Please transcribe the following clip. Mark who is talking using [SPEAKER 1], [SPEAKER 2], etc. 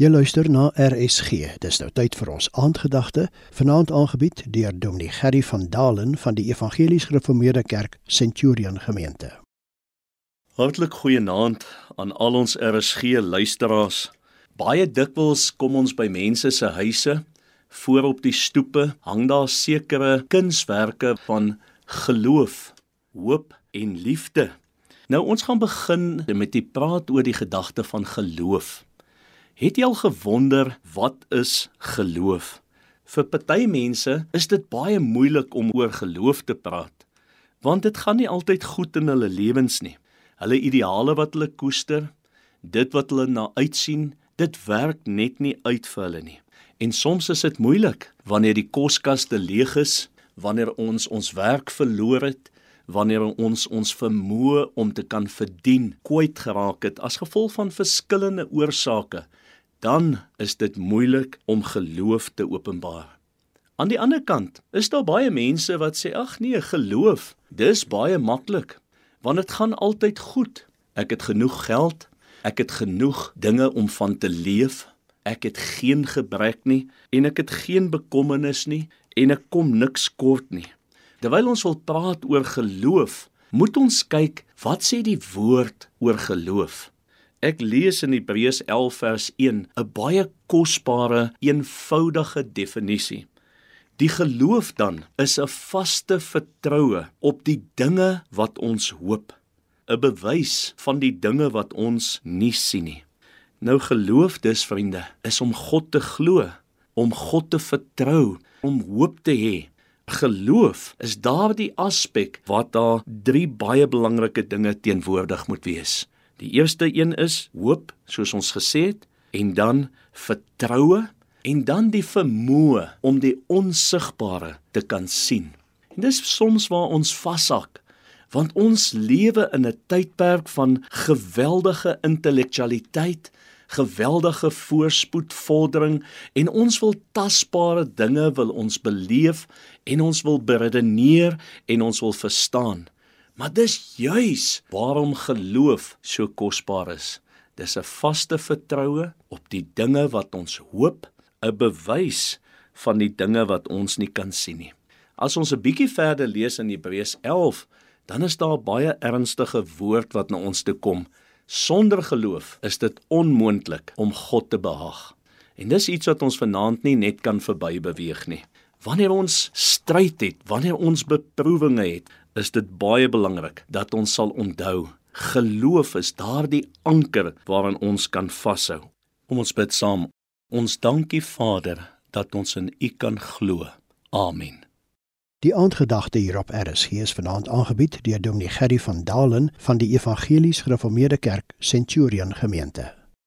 [SPEAKER 1] Jy luister na RSG. Dis nou tyd vir ons aandgedagte, vanaand aangebied deur Dominee Gerry van Dalen van die Evangelies Gereformeerde Kerk Centurion Gemeente.
[SPEAKER 2] Hartlik goeienaand aan al ons RSG luisteraars. Baie dikwels kom ons by mense se huise, voor op die stoepe hang daar sekere kunswerke van geloof, hoop en liefde. Nou ons gaan begin met die praat oor die gedagte van geloof. Het jy al gewonder wat is geloof? Vir party mense is dit baie moeilik om oor geloof te praat, want dit gaan nie altyd goed in hulle lewens nie. Hulle ideale wat hulle koester, dit wat hulle na uitsien, dit werk net nie uit vir hulle nie. En soms is dit moeilik wanneer die koskaste leeg is, wanneer ons ons werk verloor het, wanneer ons ons vermoë om te kan verdien kwyt geraak het as gevolg van verskillende oorsake dan is dit moeilik om geloof te openbaar. Aan die ander kant is daar baie mense wat sê ag nee, geloof, dis baie maklik want dit gaan altyd goed. Ek het genoeg geld, ek het genoeg dinge om van te leef, ek het geen gebrek nie en ek het geen bekommernis nie en ek kom niks kort nie. Terwyl ons wil praat oor geloof, moet ons kyk wat sê die woord oor geloof. Ek lees in Hebreërs 11 vers 1 'n baie kosbare, eenvoudige definisie. Die geloof dan is 'n vaste vertroue op die dinge wat ons hoop, 'n bewys van die dinge wat ons nie sien nie. Nou geloof dus vriende, is om God te glo, om God te vertrou, om hoop te hê. Geloof is daardie aspek wat daar drie baie belangrike dinge teenwoordig moet wees. Die eerste een is hoop, soos ons gesê het, en dan vertroue en dan die vermoë om die onsigbare te kan sien. En dis soms waar ons vashak, want ons lewe in 'n tydperk van geweldige intellektualiteit, geweldige voorspoed, vordering en ons wil tasbare dinge wil ons beleef en ons wil beredeneer en ons wil verstaan. Maar dis juis waarom geloof so kosbaar is. Dis 'n vaste vertroue op die dinge wat ons hoop, 'n bewys van die dinge wat ons nie kan sien nie. As ons 'n bietjie verder lees in Hebreërs 11, dan is daar baie ernstige woord wat na ons toe kom. Sonder geloof is dit onmoontlik om God te behaag. En dis iets wat ons vanaand nie net kan verby beweeg nie. Wanneer ons stryd het, wanneer ons beproewinge het, is dit baie belangrik dat ons sal onthou geloof is daardie anker waaraan ons kan vashou. Kom ons bid saam. Ons dankie Vader dat ons in U kan glo. Amen.
[SPEAKER 1] Die aandgedagte hierop RSG is vanaand aangebied deur Dominee Gerry van Dalen van die Evangelies Gereformeerde Kerk Centurion Gemeente.